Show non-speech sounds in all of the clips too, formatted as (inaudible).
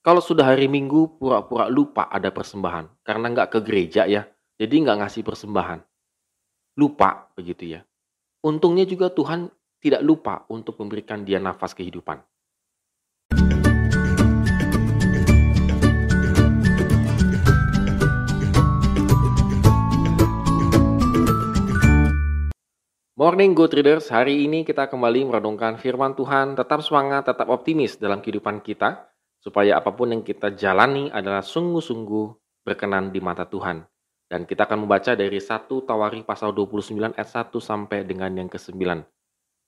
Kalau sudah hari Minggu pura-pura lupa ada persembahan karena nggak ke gereja ya, jadi nggak ngasih persembahan. Lupa begitu ya. Untungnya juga Tuhan tidak lupa untuk memberikan dia nafas kehidupan. Morning Good Readers, hari ini kita kembali merenungkan firman Tuhan, tetap semangat, tetap optimis dalam kehidupan kita, supaya apa pun yang kita jalani adalah sungguh-sungguh berkenan di mata Tuhan. Dan kita akan membaca dari 1 Tawari pasal 29 ayat 1 sampai dengan yang ke-9.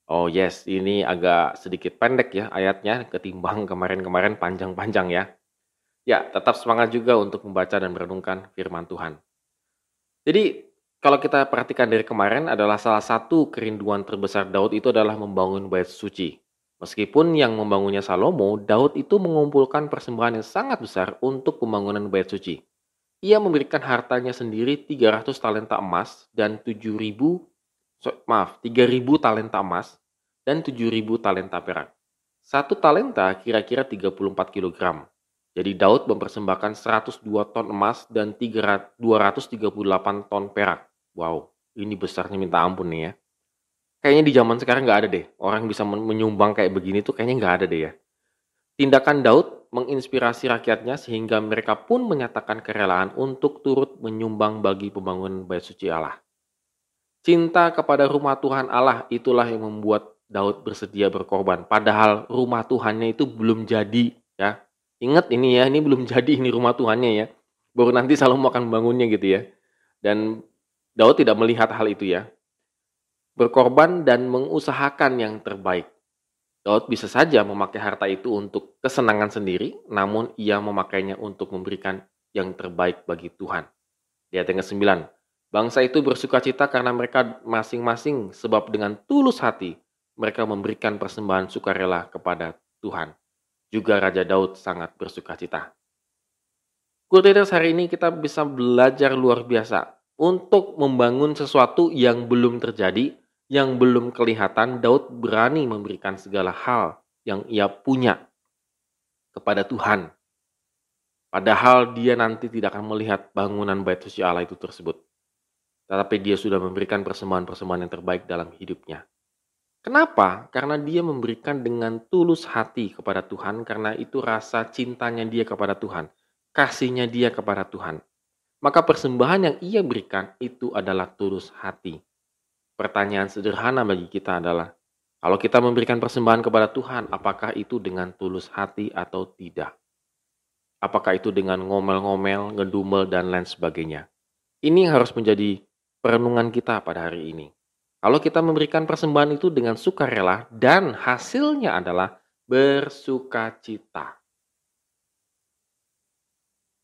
Oh yes, ini agak sedikit pendek ya ayatnya ketimbang (laughs) kemarin-kemarin panjang-panjang ya. Ya, tetap semangat juga untuk membaca dan merenungkan firman Tuhan. Jadi kalau kita perhatikan dari kemarin adalah salah satu kerinduan terbesar Daud itu adalah membangun bait suci. Meskipun yang membangunnya Salomo, Daud itu mengumpulkan persembahan yang sangat besar untuk pembangunan bait suci. Ia memberikan hartanya sendiri 300 talenta emas dan 7000 maaf, 3000 talenta emas dan 7000 talenta perak. Satu talenta kira-kira 34 kg. Jadi Daud mempersembahkan 102 ton emas dan 238 ton perak. Wow, ini besarnya minta ampun nih ya. Kayaknya di zaman sekarang nggak ada deh. Orang bisa menyumbang kayak begini tuh kayaknya nggak ada deh ya. Tindakan Daud menginspirasi rakyatnya sehingga mereka pun menyatakan kerelaan untuk turut menyumbang bagi pembangunan bait suci Allah. Cinta kepada rumah Tuhan Allah itulah yang membuat Daud bersedia berkorban. Padahal rumah Tuhannya itu belum jadi ya. Ingat ini ya, ini belum (laughs) jadi ini rumah Tuhannya ya. Baru nanti Salomo akan membangunnya gitu ya. Dan Daud tidak melihat hal itu ya. Berkorban dan mengusahakan yang terbaik. Daud bisa saja memakai harta itu untuk kesenangan sendiri, namun ia memakainya untuk memberikan yang terbaik bagi Tuhan. Lihat yang ke-9. Bangsa itu bersuka cita karena mereka masing-masing sebab dengan tulus hati mereka memberikan persembahan sukarela kepada Tuhan. Juga Raja Daud sangat bersuka cita. Hari ini kita bisa belajar luar biasa untuk membangun sesuatu yang belum terjadi, yang belum kelihatan, Daud berani memberikan segala hal yang ia punya kepada Tuhan. Padahal dia nanti tidak akan melihat bangunan bait suci Allah itu tersebut. Tetapi dia sudah memberikan persembahan-persembahan yang terbaik dalam hidupnya. Kenapa? Karena dia memberikan dengan tulus hati kepada Tuhan, karena itu rasa cintanya dia kepada Tuhan, kasihnya dia kepada Tuhan maka persembahan yang ia berikan itu adalah tulus hati. Pertanyaan sederhana bagi kita adalah, kalau kita memberikan persembahan kepada Tuhan, apakah itu dengan tulus hati atau tidak? Apakah itu dengan ngomel-ngomel, ngedumel, dan lain sebagainya? Ini harus menjadi perenungan kita pada hari ini. Kalau kita memberikan persembahan itu dengan sukarela dan hasilnya adalah bersukacita.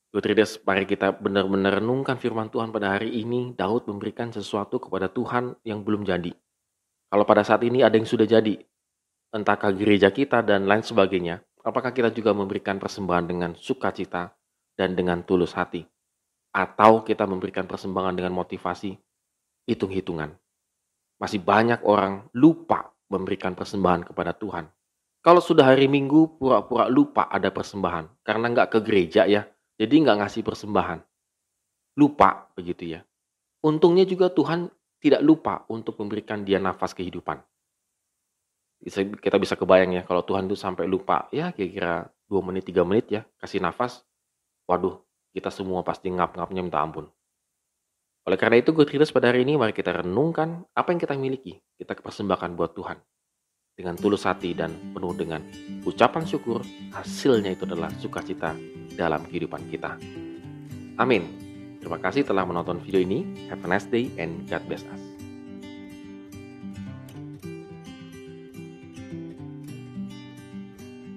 Readers, mari kita benar-benar renungkan firman Tuhan pada hari ini. Daud memberikan sesuatu kepada Tuhan yang belum jadi. Kalau pada saat ini ada yang sudah jadi, entahkah gereja kita dan lain sebagainya, apakah kita juga memberikan persembahan dengan sukacita dan dengan tulus hati? Atau kita memberikan persembahan dengan motivasi, hitung-hitungan. Masih banyak orang lupa memberikan persembahan kepada Tuhan. Kalau sudah hari Minggu, pura-pura lupa ada persembahan. Karena nggak ke gereja ya, jadi nggak ngasih persembahan. Lupa begitu ya. Untungnya juga Tuhan tidak lupa untuk memberikan dia nafas kehidupan. Kita bisa kebayang ya kalau Tuhan itu sampai lupa ya kira-kira 2 menit 3 menit ya kasih nafas. Waduh, kita semua pasti ngap-ngapnya minta ampun. Oleh karena itu, Good Readers pada hari ini mari kita renungkan apa yang kita miliki, kita persembahkan buat Tuhan. Dengan tulus hati dan penuh dengan ucapan syukur, hasilnya itu adalah sukacita dalam kehidupan kita. Amin. Terima kasih telah menonton video ini. Have a nice day and God bless us.